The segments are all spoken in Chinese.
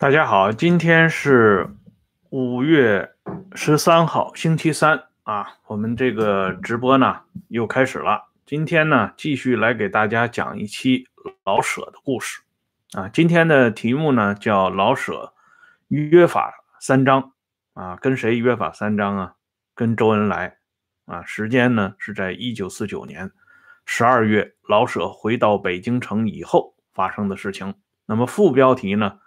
大家好，今天是五月十三号，星期三啊。我们这个直播呢又开始了。今天呢继续来给大家讲一期老舍的故事啊。今天的题目呢叫老舍约法三章啊。跟谁约法三章啊？跟周恩来啊。时间呢是在一九四九年十二月，老舍回到北京城以后发生的事情。那么副标题呢？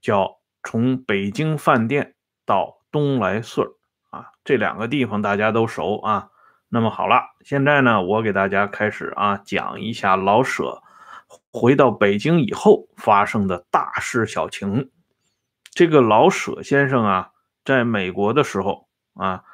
叫从北京饭店到东来顺啊，这两个地方大家都熟啊。那么好了，现在呢，我给大家开始啊讲一下老舍回到北京以后发生的大事小情。这个老舍先生啊，在美国的时候啊，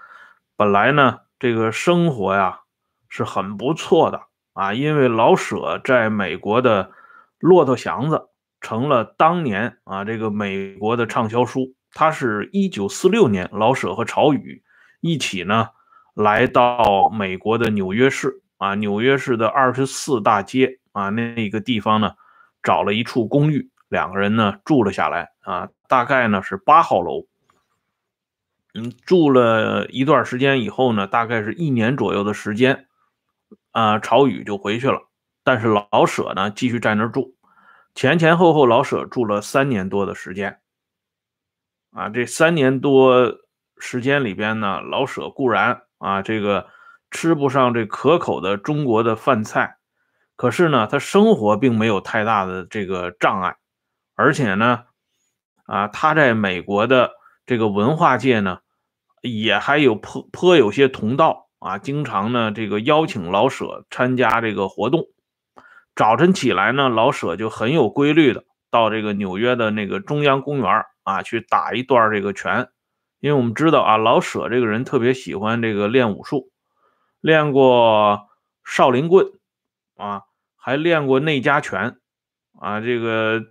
本来呢这个生活呀是很不错的啊，因为老舍在美国的骆驼祥子。成了当年啊，这个美国的畅销书。他是一九四六年，老舍和曹禺一起呢，来到美国的纽约市啊，纽约市的二十四大街啊，那个地方呢，找了一处公寓，两个人呢住了下来啊，大概呢是八号楼。嗯，住了一段时间以后呢，大概是一年左右的时间，啊，曹禺就回去了，但是老舍呢继续在那儿住。前前后后，老舍住了三年多的时间，啊，这三年多时间里边呢，老舍固然啊，这个吃不上这可口的中国的饭菜，可是呢，他生活并没有太大的这个障碍，而且呢，啊，他在美国的这个文化界呢，也还有颇颇有些同道啊，经常呢，这个邀请老舍参加这个活动。早晨起来呢，老舍就很有规律的到这个纽约的那个中央公园啊去打一段这个拳，因为我们知道啊，老舍这个人特别喜欢这个练武术，练过少林棍啊，还练过内家拳啊，这个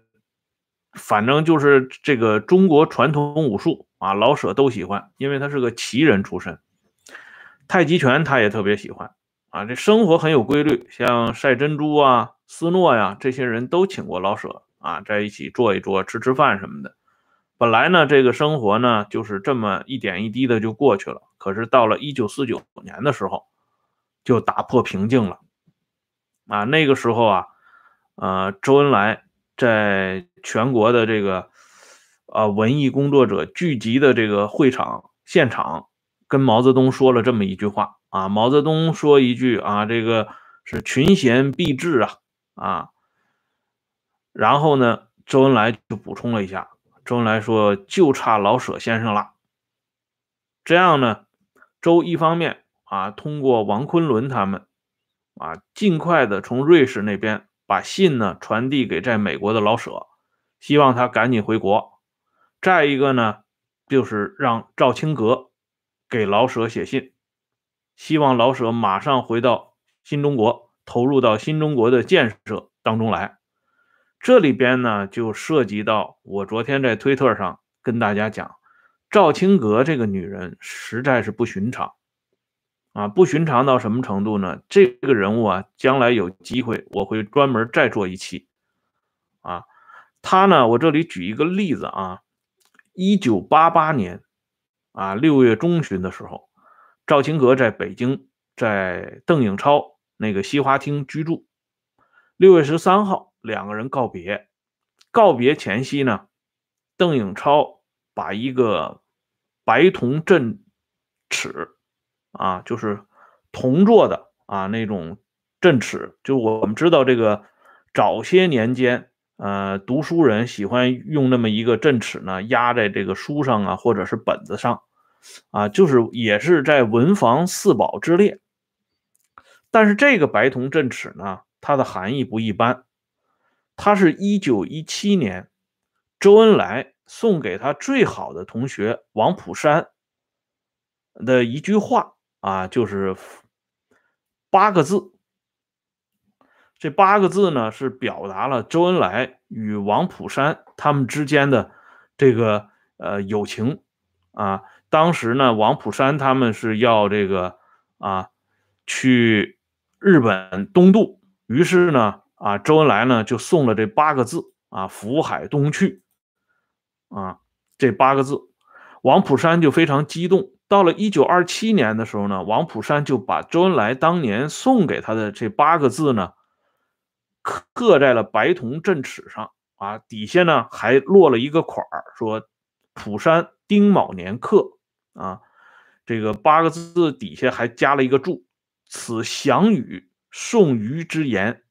反正就是这个中国传统武术啊，老舍都喜欢，因为他是个奇人出身，太极拳他也特别喜欢啊，这生活很有规律，像晒珍珠啊。斯诺呀，这些人都请过老舍啊，在一起坐一坐，吃吃饭什么的。本来呢，这个生活呢，就是这么一点一滴的就过去了。可是到了一九四九年的时候，就打破平静了。啊，那个时候啊，呃，周恩来在全国的这个啊文艺工作者聚集的这个会场现场，跟毛泽东说了这么一句话啊。毛泽东说一句啊，这个是群贤毕至啊。啊，然后呢，周恩来就补充了一下，周恩来说就差老舍先生了。这样呢，周一方面啊，通过王昆仑他们啊，尽快的从瑞士那边把信呢传递给在美国的老舍，希望他赶紧回国。再一个呢，就是让赵青阁给老舍写信，希望老舍马上回到新中国。投入到新中国的建设当中来，这里边呢就涉及到我昨天在推特上跟大家讲，赵青阁这个女人实在是不寻常啊，不寻常到什么程度呢？这个人物啊，将来有机会我会专门再做一期啊。她呢，我这里举一个例子啊，一九八八年啊六月中旬的时候，赵青阁在北京，在邓颖超。那个西华厅居住。六月十三号，两个人告别。告别前夕呢，邓颖超把一个白铜镇尺，啊，就是铜做的啊那种镇尺，就我们知道这个早些年间，呃，读书人喜欢用那么一个镇尺呢，压在这个书上啊，或者是本子上，啊，就是也是在文房四宝之列。但是这个白铜镇尺呢，它的含义不一般。它是一九一七年周恩来送给他最好的同学王普山的一句话啊，就是八个字。这八个字呢，是表达了周恩来与王普山他们之间的这个呃友情啊。当时呢，王普山他们是要这个啊去。日本东渡，于是呢，啊，周恩来呢就送了这八个字啊，福海东去，啊，这八个字，王普山就非常激动。到了一九二七年的时候呢，王普山就把周恩来当年送给他的这八个字呢，刻在了白铜镇尺上。啊，底下呢还落了一个款儿，说普山丁卯年刻啊，这个八个字底下还加了一个注，此祥语送于之言。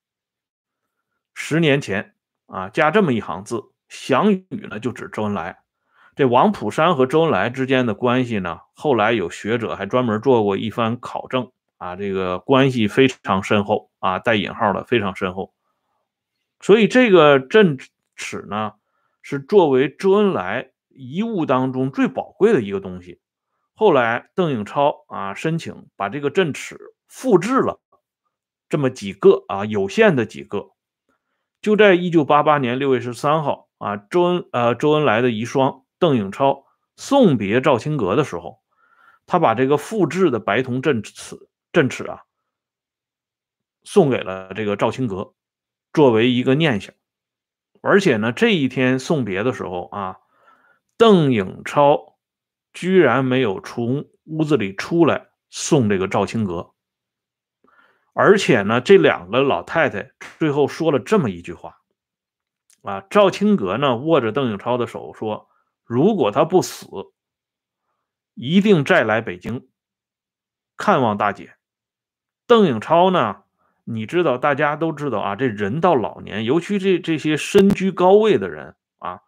十年前啊，加这么一行字，祥语呢就指周恩来。这王普山和周恩来之间的关系呢，后来有学者还专门做过一番考证啊，这个关系非常深厚啊，带引号的非常深厚。所以这个镇尺呢，是作为周恩来遗物当中最宝贵的一个东西。后来邓颖超啊申请把这个镇尺复制了这么几个啊有限的几个，就在一九八八年六月十三号啊，周恩呃周恩来的遗孀。邓颖超送别赵青阁的时候，他把这个复制的白铜镇尺镇尺啊，送给了这个赵青阁，作为一个念想。而且呢，这一天送别的时候啊，邓颖超居然没有从屋子里出来送这个赵青阁。而且呢，这两个老太太最后说了这么一句话啊，赵青阁呢握着邓颖超的手说。如果他不死，一定再来北京看望大姐。邓颖超呢？你知道，大家都知道啊。这人到老年，尤其这这些身居高位的人啊，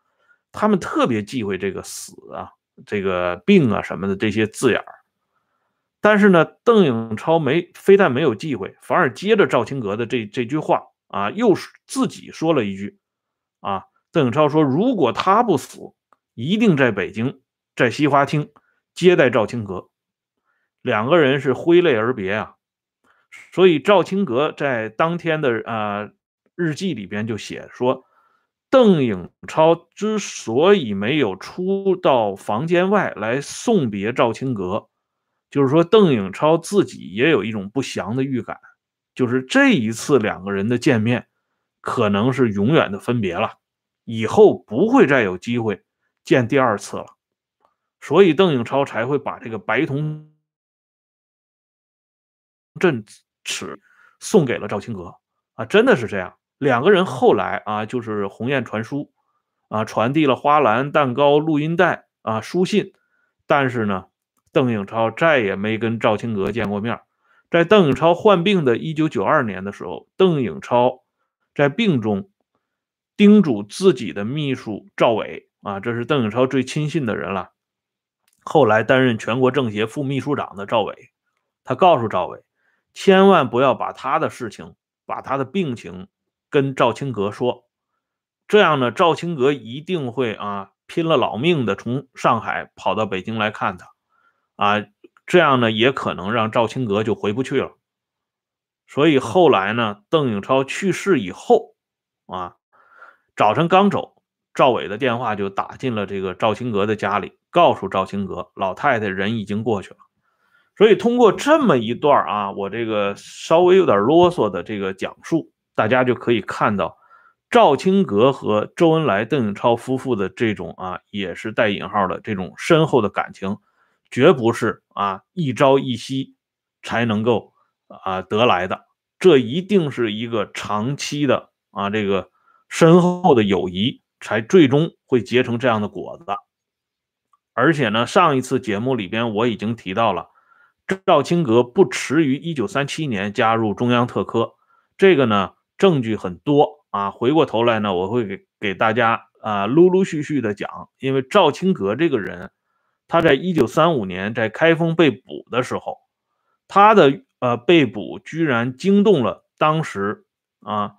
他们特别忌讳这个死啊、这个病啊什么的这些字眼儿。但是呢，邓颖超没非但没有忌讳，反而接着赵青阁的这这句话啊，又自己说了一句啊。邓颖超说：“如果他不死。”一定在北京，在西花厅接待赵青阁，两个人是挥泪而别啊。所以赵青阁在当天的啊日记里边就写说，邓颖超之所以没有出到房间外来送别赵青阁，就是说邓颖超自己也有一种不祥的预感，就是这一次两个人的见面可能是永远的分别了，以后不会再有机会。见第二次了，所以邓颖超才会把这个白铜镇尺送给了赵青阁啊，真的是这样。两个人后来啊，就是鸿雁传书啊，传递了花篮、蛋糕、录音带啊、书信，但是呢，邓颖超再也没跟赵青阁见过面。在邓颖超患病的一九九二年的时候，邓颖超在病中叮嘱自己的秘书赵伟。啊，这是邓颖超最亲信的人了。后来担任全国政协副秘书长的赵伟，他告诉赵伟，千万不要把他的事情、把他的病情跟赵青阁说，这样呢，赵青阁一定会啊拼了老命的从上海跑到北京来看他，啊，这样呢也可能让赵青阁就回不去了。所以后来呢，邓颖超去世以后，啊，早晨刚走。赵伟的电话就打进了这个赵青阁的家里，告诉赵青阁老太太人已经过去了。所以通过这么一段啊，我这个稍微有点啰嗦的这个讲述，大家就可以看到赵青阁和周恩来、邓颖超夫妇的这种啊，也是带引号的这种深厚的感情，绝不是啊一朝一夕才能够啊得来的，这一定是一个长期的啊这个深厚的友谊。才最终会结成这样的果子，而且呢，上一次节目里边我已经提到了，赵青阁不迟于一九三七年加入中央特科，这个呢证据很多啊。回过头来呢，我会给给大家啊陆陆续续的讲，因为赵青阁这个人，他在一九三五年在开封被捕的时候，他的呃被捕居然惊动了当时啊。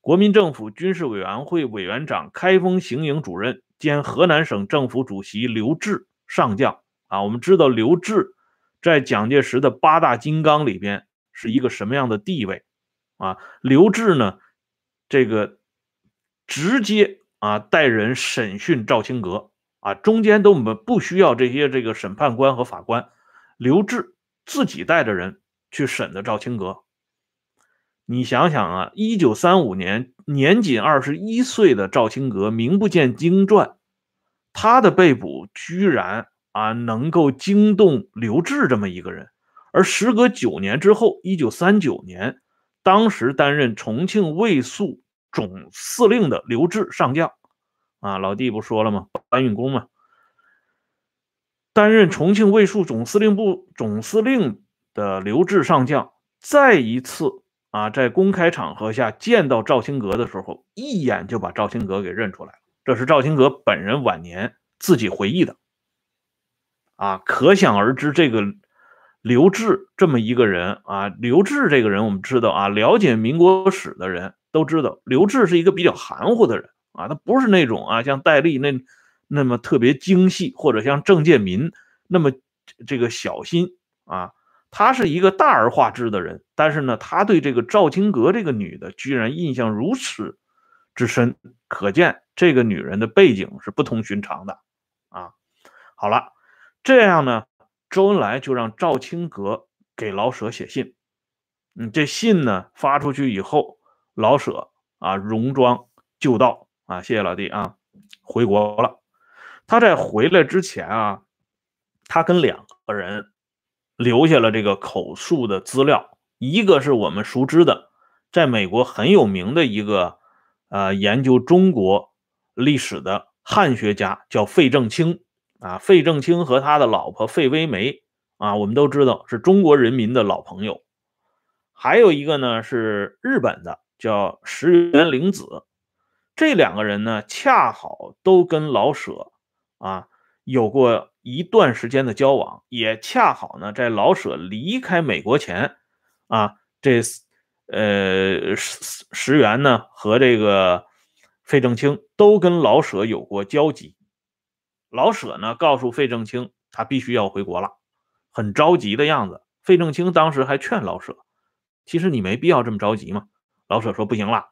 国民政府军事委员会委员长、开封行营主任兼河南省政府主席刘峙上将啊，我们知道刘峙在蒋介石的八大金刚里边是一个什么样的地位啊？刘峙呢，这个直接啊带人审讯赵青阁啊，中间都没不需要这些这个审判官和法官，刘峙自己带着人去审的赵青阁。你想想啊，一九三五年，年仅二十一岁的赵青阁，名不见经传，他的被捕居然啊能够惊动刘志这么一个人，而时隔九年之后，一九三九年，当时担任重庆卫戍总司令的刘志上将，啊，老弟不说了吗？搬运工嘛，担任重庆卫戍总司令部总司令的刘志上将，再一次啊在公开场合下见到赵青阁的时候，一眼就把赵青阁给认出来了。这是赵青阁本人晚年自己回忆的，啊，可想而知，这个刘志这么一个人啊，刘志这个人，我们知道啊，了解民国史的人都知道，刘志是一个比较含糊的人啊，他不是那种啊像戴笠那那么特别精细，或者像郑介民那么这个小心啊，他是一个大而化之的人，但是呢，他对这个赵青阁这个女的居然印象如此之深，可见。这个女人的背景是不同寻常的，啊，好了，这样呢，周恩来就让赵青阁给老舍写信，嗯，这信呢发出去以后，老舍啊戎装就到啊，谢谢老弟啊，回国了。他在回来之前啊，他跟两个人留下了这个口述的资料，一个是我们熟知的，在美国很有名的一个呃研究中国。历史的汉学家叫费正清啊，费正清和他的老婆费微梅啊，我们都知道是中国人民的老朋友。还有一个呢是日本的，叫石原玲子。这两个人呢，恰好都跟老舍啊有过一段时间的交往，也恰好呢在老舍离开美国前啊，这呃石石原呢和这个。费正清都跟老舍有过交集，老舍呢告诉费正清，他必须要回国了，很着急的样子。费正清当时还劝老舍，其实你没必要这么着急嘛。老舍说不行了，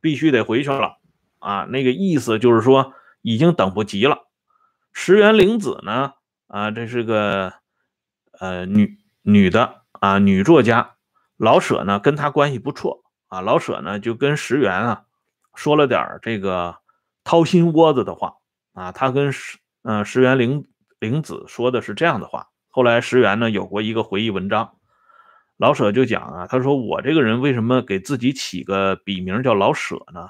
必须得回去了啊，那个意思就是说已经等不及了。石原玲子呢，啊，这是个呃女女的啊女作家，老舍呢跟她关系不错啊，老舍呢就跟石原啊。说了点这个掏心窝子的话啊，他跟石嗯石原玲玲子说的是这样的话。后来石原呢有过一个回忆文章，老舍就讲啊，他说我这个人为什么给自己起个笔名叫老舍呢？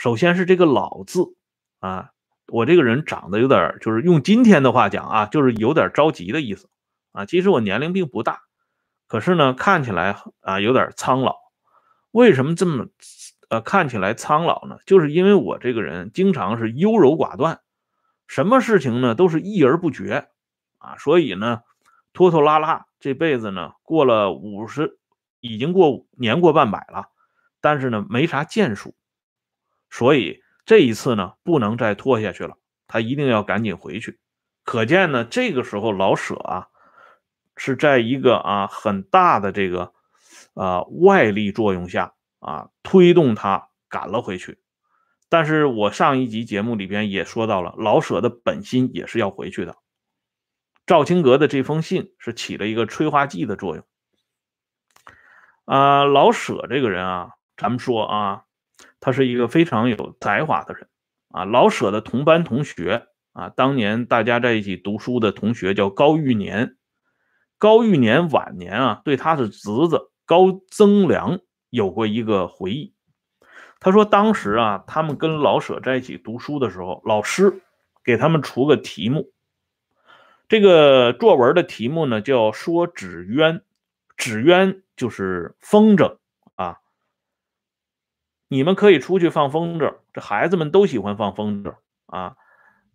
首先是这个老字啊，我这个人长得有点就是用今天的话讲啊，就是有点着急的意思啊。其实我年龄并不大，可是呢看起来啊有点苍老。为什么这么？呃，看起来苍老呢，就是因为我这个人经常是优柔寡断，什么事情呢都是议而不决啊，所以呢拖拖拉拉，这辈子呢过了五十，已经过年过半百了，但是呢没啥建树，所以这一次呢不能再拖下去了，他一定要赶紧回去。可见呢这个时候老舍啊是在一个啊很大的这个啊外力作用下。啊，推动他赶了回去，但是我上一集节目里边也说到了，老舍的本心也是要回去的。赵青阁的这封信是起了一个催化剂的作用。啊，老舍这个人啊，咱们说啊，他是一个非常有才华的人啊。老舍的同班同学啊，当年大家在一起读书的同学叫高玉年。高玉年晚年啊，对他的侄子高增良。有过一个回忆，他说当时啊，他们跟老舍在一起读书的时候，老师给他们出个题目，这个作文的题目呢叫说纸鸢，纸鸢就是风筝，你们可以出去放风筝，这孩子们都喜欢放风筝啊，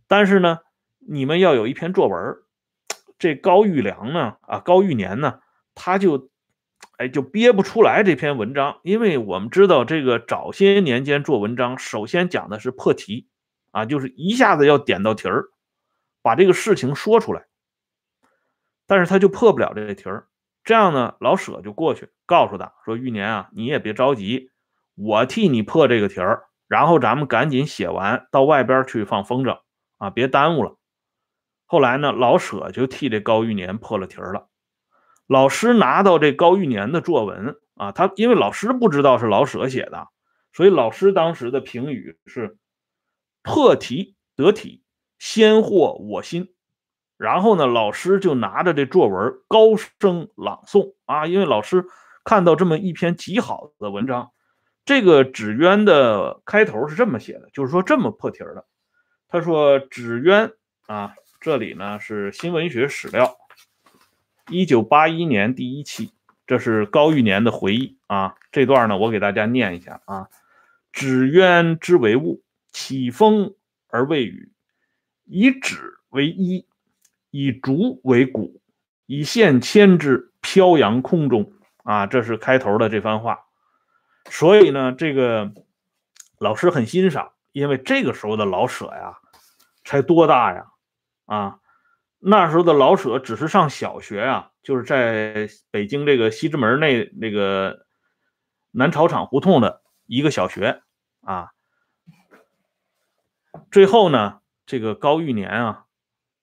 但是呢，你们要有一篇作文，这高玉良呢啊，高玉年呢，他就。哎，就憋不出来这篇文章，因为我们知道这个早些年间做文章，首先讲的是破题，啊，就是一下子要点到题儿，把这个事情说出来。但是他就破不了这个题儿，这样呢，老舍就过去告诉他说：“玉年啊，你也别着急，我替你破这个题儿，然后咱们赶紧写完，到外边去放风筝啊，别耽误了。”后来呢，老舍就替这高玉年破了题儿了。老师拿到这高玉年的作文啊，他因为老师不知道是老舍写的，所以老师当时的评语是破题得体，先获我心。然后呢，老师就拿着这作文高声朗诵啊，因为老师看到这么一篇极好的文章。这个纸鸢的开头是这么写的，就是说这么破题儿的。他说：“纸鸢啊，这里呢是新文学史料，一九八一年第一期。”这是高玉年的回忆啊，这段呢，我给大家念一下啊。纸鸢之为物，起风而未雨，以纸为衣，以竹为骨，以线牵之，飘扬空中啊。这是开头的这番话。所以呢，这个老师很欣赏，因为这个时候的老舍呀，才多大呀？啊，那时候的老舍只是上小学啊。就是在北京这个西直门那那个南草场胡同的一个小学啊，最后呢，这个高玉年啊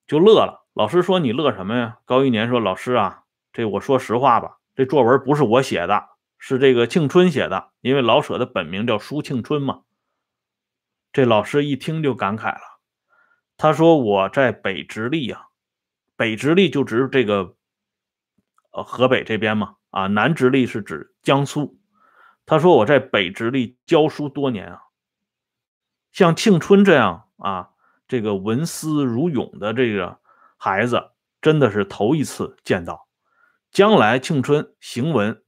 就乐了。老师说：“你乐什么呀？”高玉年说：“老师啊，这我说实话吧，这作文不是我写的，是这个庆春写的，因为老舍的本名叫舒庆春嘛。”这老师一听就感慨了，他说：“我在北直隶啊，北直隶就指这个。”呃，河北这边嘛，啊，南直隶是指江苏。他说我在北直隶教书多年啊，像庆春这样啊，这个文思如涌的这个孩子，真的是头一次见到。将来庆春行文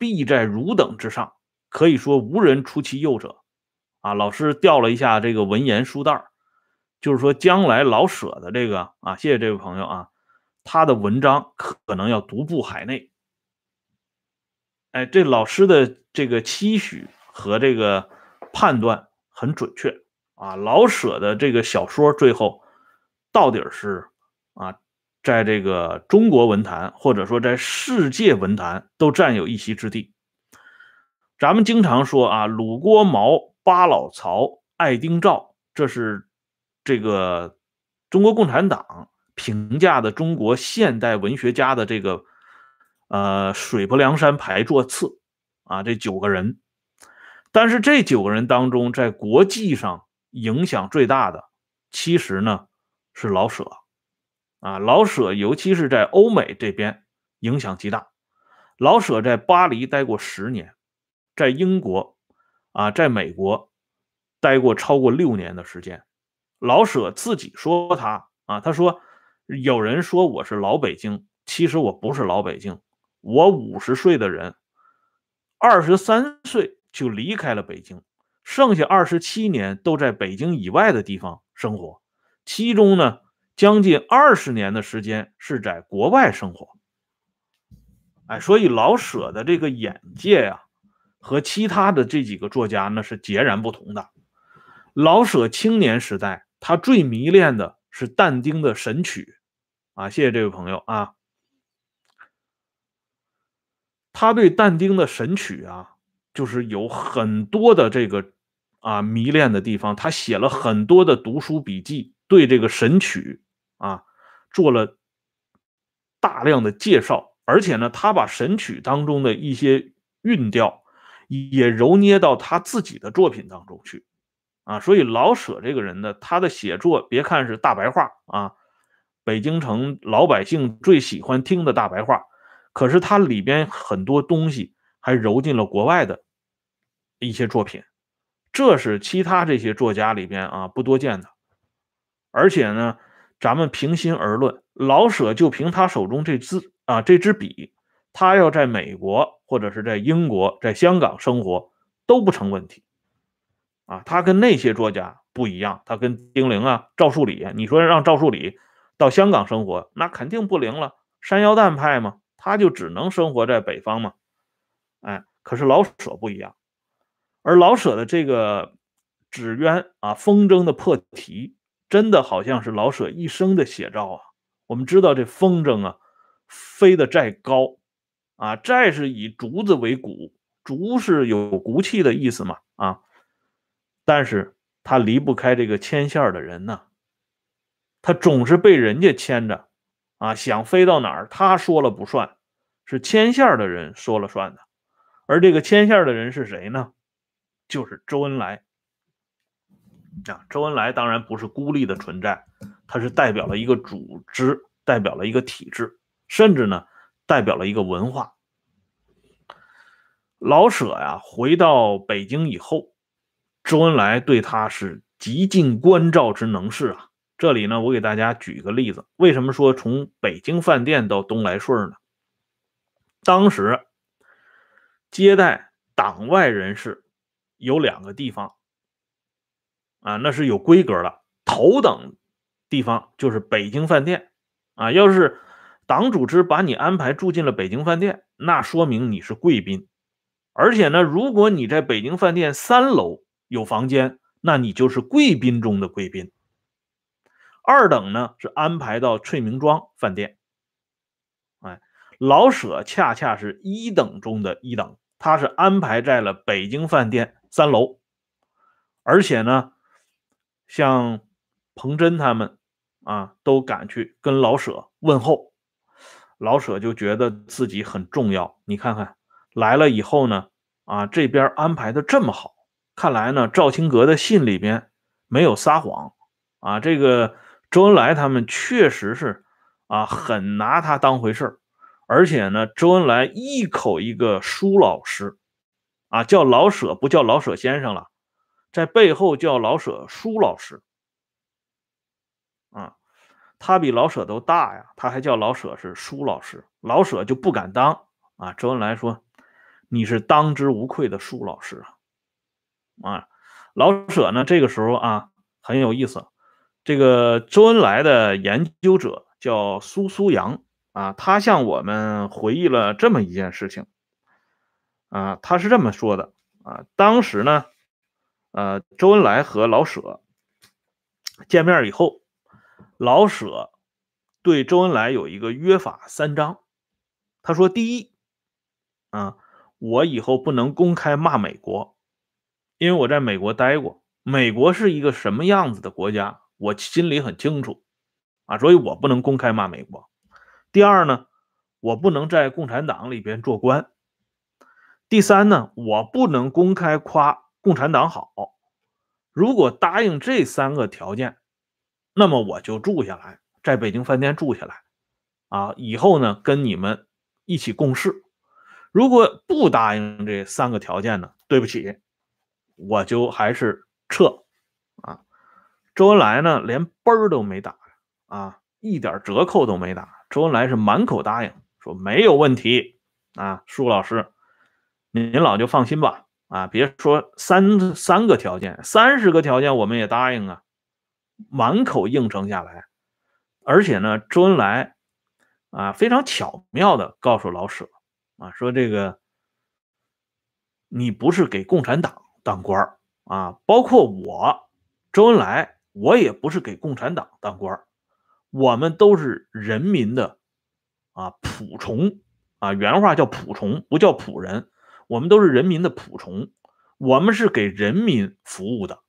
必在汝等之上，可以说无人出其右者。啊，老师调了一下这个文言书袋就是说将来老舍的这个啊，谢谢这位朋友啊。他的文章可能要独步海内，哎，这老师的这个期许和这个判断很准确啊。老舍的这个小说最后到底是，在这个中国文坛或者说在世界文坛都占有一席之地。咱们经常说啊，鲁郭毛、巴老曹、爱丁赵，这是这个中国共产党。评价的中国现代文学家的这个，呃，水泊梁山排座次啊，这九个人，但是这九个人当中，在国际上影响最大的，其实呢是老舍啊。老舍尤其是在欧美这边影响极大。老舍在巴黎待过十年，在英国啊，在美国待过超过六年的时间。老舍自己说他啊，他说。有人说我是老北京，其实我不是老北京。我五十岁的人，二十三岁就离开了北京，剩下二十七年都在北京以外的地方生活，其中呢，将近二十年的时间是在国外生活。哎，所以老舍的这个眼界呀，和其他的这几个作家那是截然不同的。老舍青年时代，他最迷恋的是但丁的《神曲》。啊，谢谢这位朋友啊！他对但丁的《神曲》啊，就是有很多的这个啊迷恋的地方。他写了很多的读书笔记，对这个《神曲》啊做了大量的介绍。而且呢，他把《神曲》当中的一些韵调也揉捏到他自己的作品当中去啊。所以老舍这个人呢，他的写作别看是大白话啊。北京城老百姓最喜欢听的大白话，可是他里边很多东西还揉进了国外的一些作品，这是其他这些作家里边啊不多见的。而且呢，咱们平心而论，老舍就凭他手中这支啊这支笔，他要在美国或者是在英国、在香港生活都不成问题啊。他跟那些作家不一样，他跟丁玲啊、赵树理，你说让赵树理。到香港生活，那肯定不灵了。山腰蛋派嘛，他就只能生活在北方嘛。哎，可是老舍不一样，而老舍的这个纸鸢啊，风筝的破题，真的好像是老舍一生的写照啊。我们知道这风筝啊，飞得再高啊，再是以竹子为骨，竹是有骨气的意思嘛啊，但是他离不开这个牵线的人呢。他总是被人家牵着，啊，想飞到哪儿，他说了不算，是牵线的人说了算的。而这个牵线的人是谁呢？就是周恩来。啊，周恩来当然不是孤立的存在，他是代表了一个组织，代表了一个体制，甚至呢，代表了一个文化。老舍呀，回到北京以后，周恩来对他是极尽关照之能事啊。这里呢，我给大家举一个例子，为什么说从北京饭店到东来顺呢？当时接待党外人士有两个地方啊，那是有规格的，头等地方就是北京饭店啊。要是党组织把你安排住进了北京饭店，那说明你是贵宾。而且呢，如果你在北京饭店三楼有房间，那你就是贵宾中的贵宾。二等呢是安排到翠明庄饭店。哎，老舍恰恰是一等中的一等，他是安排在了北京饭店三楼。而且呢，像彭真他们啊，都赶去跟老舍问候，老舍就觉得自己很重要。你看看。来了以后呢，啊，这边安排的这么好，看来呢，赵青阁的信里边没有撒谎，啊，这个周恩来他们确实是啊，很拿他当回事而且呢，周恩来一口一个舒老师，啊，叫老舍不叫老舍先生了，在背后叫老舍舒老师，啊，他比老舍都大呀，他还叫老舍是舒老师，老舍就不敢当啊，周恩来说。你是当之无愧的舒老师啊！啊，老舍呢？这个时候啊，很有意思。这个周恩来的研究者叫苏苏阳啊，他向我们回忆了这么一件事情啊，他是这么说的啊：当时呢，呃，周恩来和老舍见面以后，老舍对周恩来有一个约法三章。他说：第一，啊。我以后不能公开骂美国，因为我在美国待过，美国是一个什么样子的国家，我心里很清楚啊，所以我不能公开骂美国。第二呢，我不能在共产党里边做官。第三呢，我不能公开夸共产党好。如果答应这三个条件，那么我就住下来，在北京饭店住下来，啊，以后呢跟你们一起共事。如果不答应这三个条件呢？对不起，我就还是撤啊！周恩来呢，连奔儿都没打啊，一点折扣都没打。周恩来是满口答应，说没有问题啊，舒老师，您老就放心吧啊，别说三三个条件，三十个条件我们也答应啊，满口应承下来。而且呢，周恩来啊，非常巧妙的告诉老舍。啊，说这个，你不是给共产党当官啊，包括我周恩来，我也不是给共产党当官我们都是人民的啊仆从啊，原话叫仆从，不叫仆人，我们都是人民的仆从，我们是给人民服务的，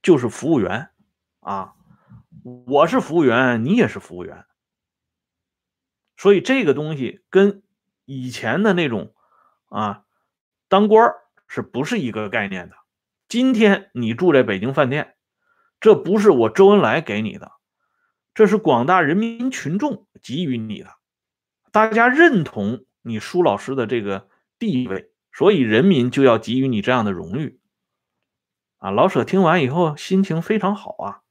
就是服务员啊，我是服务员，你也是服务员。所以这个东西跟以前的那种啊当官是不是一个概念的？今天你住在北京饭店，这不是我周恩来给你的，这是广大人民群众给予你的，大家认同你舒老师的这个地位，所以人民就要给予你这样的荣誉。啊，老舍听完以后心情非常好啊，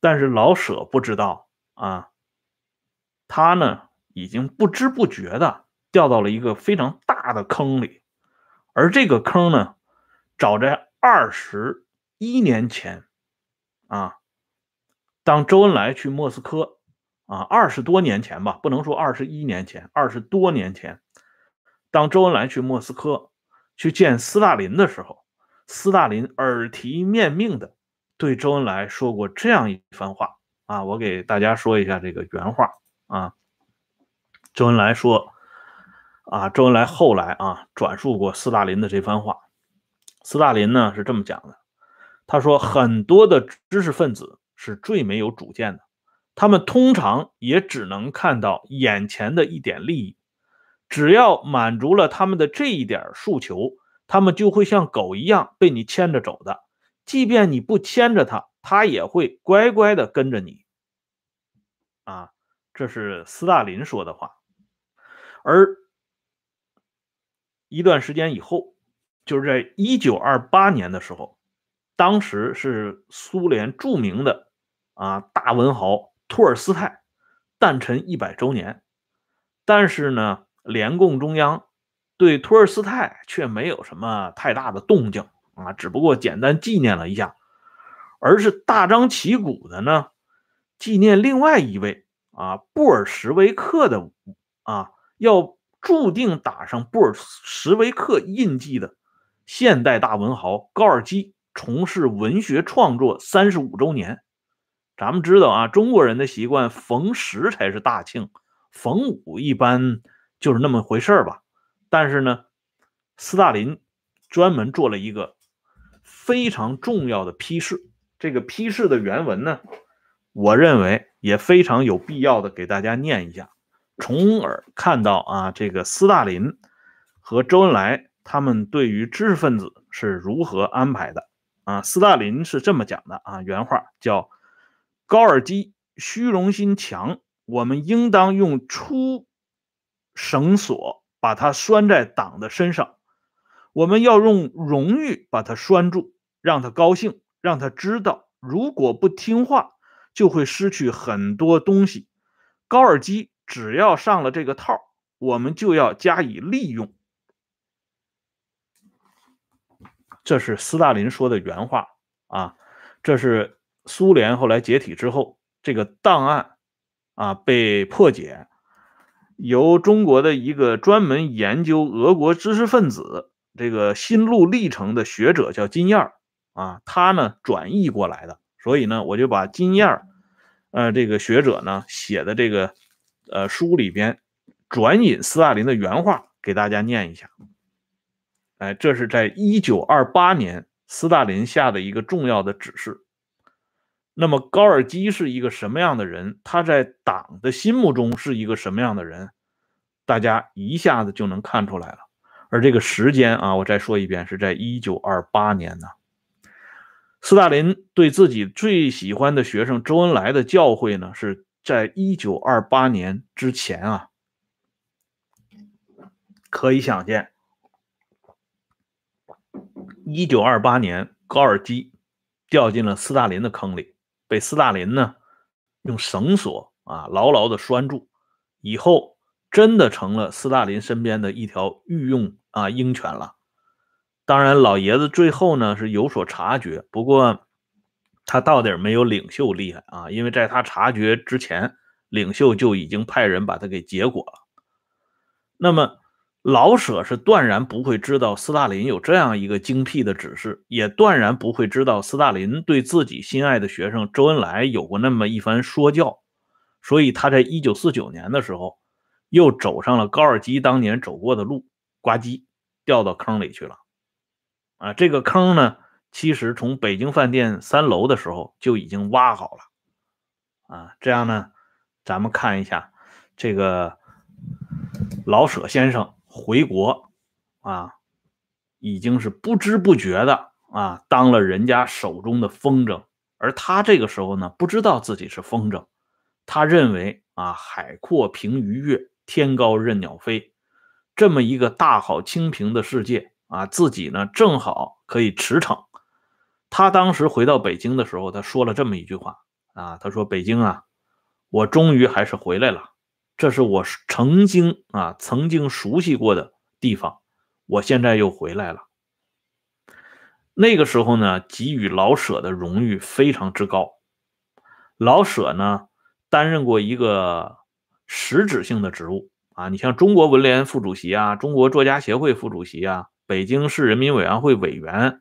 但是老舍不知道啊。他呢，已经不知不觉的掉到了一个非常大的坑里，而这个坑呢，早在二十一年前，啊，当周恩来去莫斯科，啊，二十多年前吧，不能说二十一年前，二十多年前，当周恩来去莫斯科去见斯大林的时候，斯大林耳提面命的对周恩来说过这样一番话，啊，我给大家说一下这个原话。啊，周恩来说，啊，周恩来后来啊转述过斯大林的这番话。斯大林呢是这么讲的，他说很多的知识分子是最没有主见的，他们通常也只能看到眼前的一点利益，只要满足了他们的这一点诉求，他们就会像狗一样被你牵着走的，即便你不牵着他，他也会乖乖的跟着你。啊，这是斯大林说的话。而一段时间以后，就是在一九二八年的时候，当时是苏联著名的啊大文豪托尔斯泰诞辰一百周年，但是呢，联共中央对托尔斯泰却没有什么太大的动静啊，只不过简单纪念了一下，而是大张旗鼓的呢。纪念另外一位啊，布尔什维克的啊，要注定打上布尔什维克印记的现代大文豪高尔基从事文学创作三十五周年。咱们知道啊，中国人的习惯逢十才是大庆，逢五一般就是那么回事儿吧。但是呢，斯大林专门做了一个非常重要的批示，这个批示的原文呢。我认为也非常有必要的给大家念一下，从而看到啊，这个斯大林和周恩来他们对于知识分子是如何安排的啊。斯大林是这么讲的啊，原话叫：“高尔基虚荣心强，我们应当用粗绳索把他拴在党的身上，我们要用荣誉把他拴住，让他高兴，让他知道，如果不听话。”就会失去很多东西。高尔基只要上了这个套，我们就要加以利用。这是斯大林说的原话啊。这是苏联后来解体之后，这个档案啊被破解，由中国的一个专门研究俄国知识分子这个心路历程的学者叫金燕啊，他呢转译过来的。所以呢，我就把金燕儿，呃，这个学者呢写的这个，呃，书里边转引斯大林的原话给大家念一下。哎，这是在一九二八年斯大林下的一个重要的指示。那么高尔基是一个什么样的人？他在党的心目中是一个什么样的人？大家一下子就能看出来了。而这个时间啊，我再说一遍，是在一九二八年呢。斯大林对自己最喜欢的学生周恩来的教诲呢，是在一九二八年之前啊。可以想见，一九二八年高尔基掉进了斯大林的坑里，被斯大林呢用绳索啊牢牢的拴住，以后真的成了斯大林身边的一条御用啊鹰犬了。当然，老爷子最后呢是有所察觉，不过他到底没有领袖厉害啊，因为在他察觉之前，领袖就已经派人把他给结果了。那么老舍是断然不会知道斯大林有这样一个精辟的指示，也断然不会知道斯大林对自己心爱的学生周恩来有过那么一番说教，所以他在一九四九年的时候又走上了高尔基当年走过的路，呱唧掉到坑里去了。啊，这个坑呢，其实从北京饭店三楼的时候就已经挖好了。啊，这样呢，咱们看一下这个老舍先生回国啊，已经是不知不觉的啊，当了人家手中的风筝，而他这个时候呢，不知道自己是风筝，他认为啊，海阔凭鱼跃，天高任鸟飞，这么一个大好清平的世界。啊，自己呢正好可以驰骋。他当时回到北京的时候，他说了这么一句话啊，他说：“北京啊，我终于还是回来了。这是我曾经啊曾经熟悉过的地方，我现在又回来了。”那个时候呢，给予老舍的荣誉非常之高。老舍呢担任过一个实质性的职务啊，你像中国文联副主席啊，中国作家协会副主席啊。北京市人民委员会委员，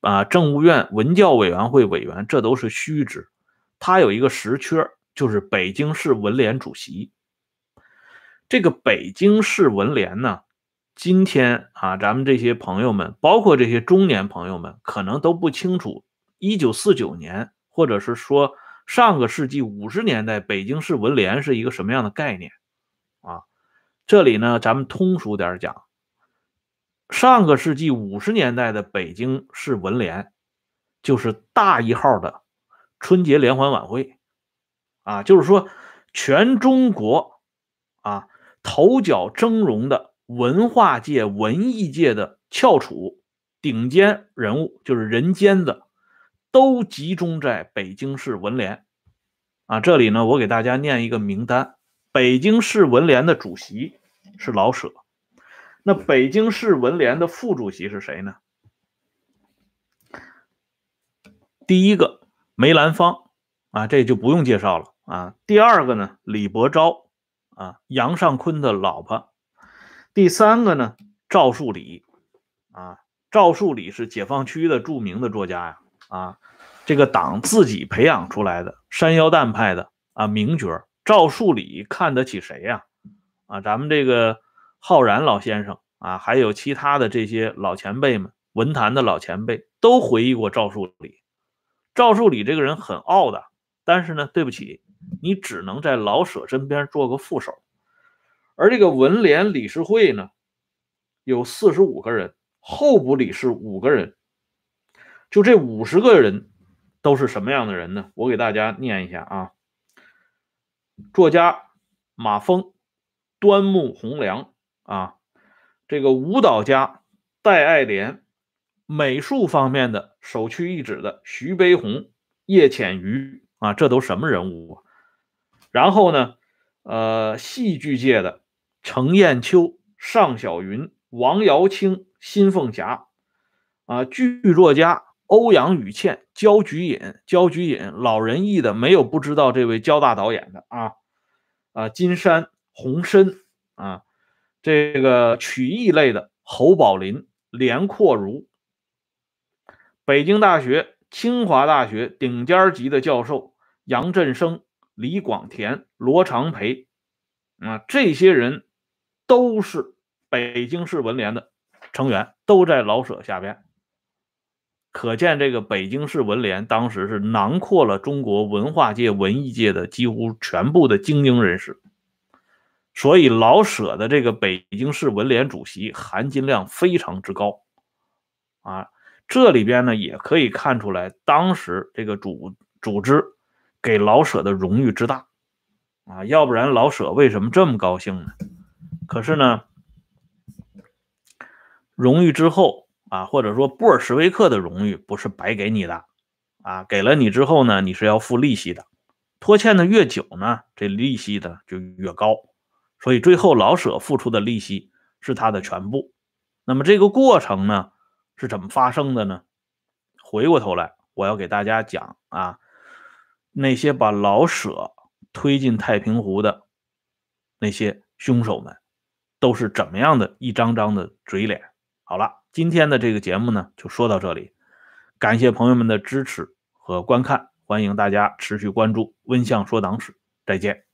啊，政务院文教委员会委员，这都是虚职。他有一个实缺，就是北京市文联主席。这个北京市文联呢，今天啊，咱们这些朋友们，包括这些中年朋友们，可能都不清楚，一九四九年，或者是说上个世纪五十年代，北京市文联是一个什么样的概念啊？这里呢，咱们通俗点讲。上个世纪五十年代的北京市文联，就是大一号的春节联欢晚会，啊，就是说全中国啊头角峥嵘的文化界、文艺界的翘楚、顶尖人物，就是人间的，都集中在北京市文联。啊，这里呢，我给大家念一个名单：北京市文联的主席是老舍，那北京市文联的副主席是谁呢？第一个梅兰芳，啊，这就不用介绍了啊。第二个呢，李伯昭，啊，杨尚昆的老婆。第三个呢，赵树理，啊，赵树理是解放区的著名的作家呀，啊，这个党自己培养出来的山腰蛋派的啊名角。赵树理看得起谁呀？啊，咱们这个浩然老先生啊，还有其他的这些老前辈们，文坛的老前辈都回忆过赵树理。赵树理这个人很傲的，但是呢，对不起，你只能在老舍身边做个副手。而这个文联理事会呢，有四十五个人，候补理事五个人，就这五十个人都是什么样的人呢？我给大家念一下啊。作家马峰、端木蕻良啊，这个舞蹈家戴爱莲。美术方面的首屈一指的徐悲鸿、叶浅予啊，这都什么人物啊？然后呢，呃，戏剧界的程砚秋、尚小云、王瑶卿、辛凤霞啊，剧作家欧阳予倩、焦菊隐、焦菊隐，老人艺的没有不知道这位焦大导演的啊啊，金山、洪深啊，这个曲艺类的侯宝林、连阔如。北京大学、清华大学顶尖级的教授杨振声、李广田、罗长培，啊，这些人都是北京市文联的成员，都在老舍下边。可见，这个北京市文联当时是囊括了中国文化界、文艺界的几乎全部的精英人士，所以老舍的这个北京市文联主席含金量非常之高，啊。这里边呢也可以看出来，当时这个组组织给老舍的荣誉之大啊，要不然老舍为什么这么高兴呢？可是呢，荣誉之后啊，或者说布尔什维克的荣誉不是白给你的啊，给了你之后呢，你是要付利息的，拖欠的越久呢，这利息的就越高，所以最后老舍付出的利息是他的全部。那么这个过程呢？是怎么发生的呢？回过头来，我要给大家讲啊，那些把老舍推进太平湖的那些凶手们，都是怎么样的一张张的嘴脸。好了，今天的这个节目呢，就说到这里，感谢朋友们的支持和观看，欢迎大家持续关注温相说党史，再见。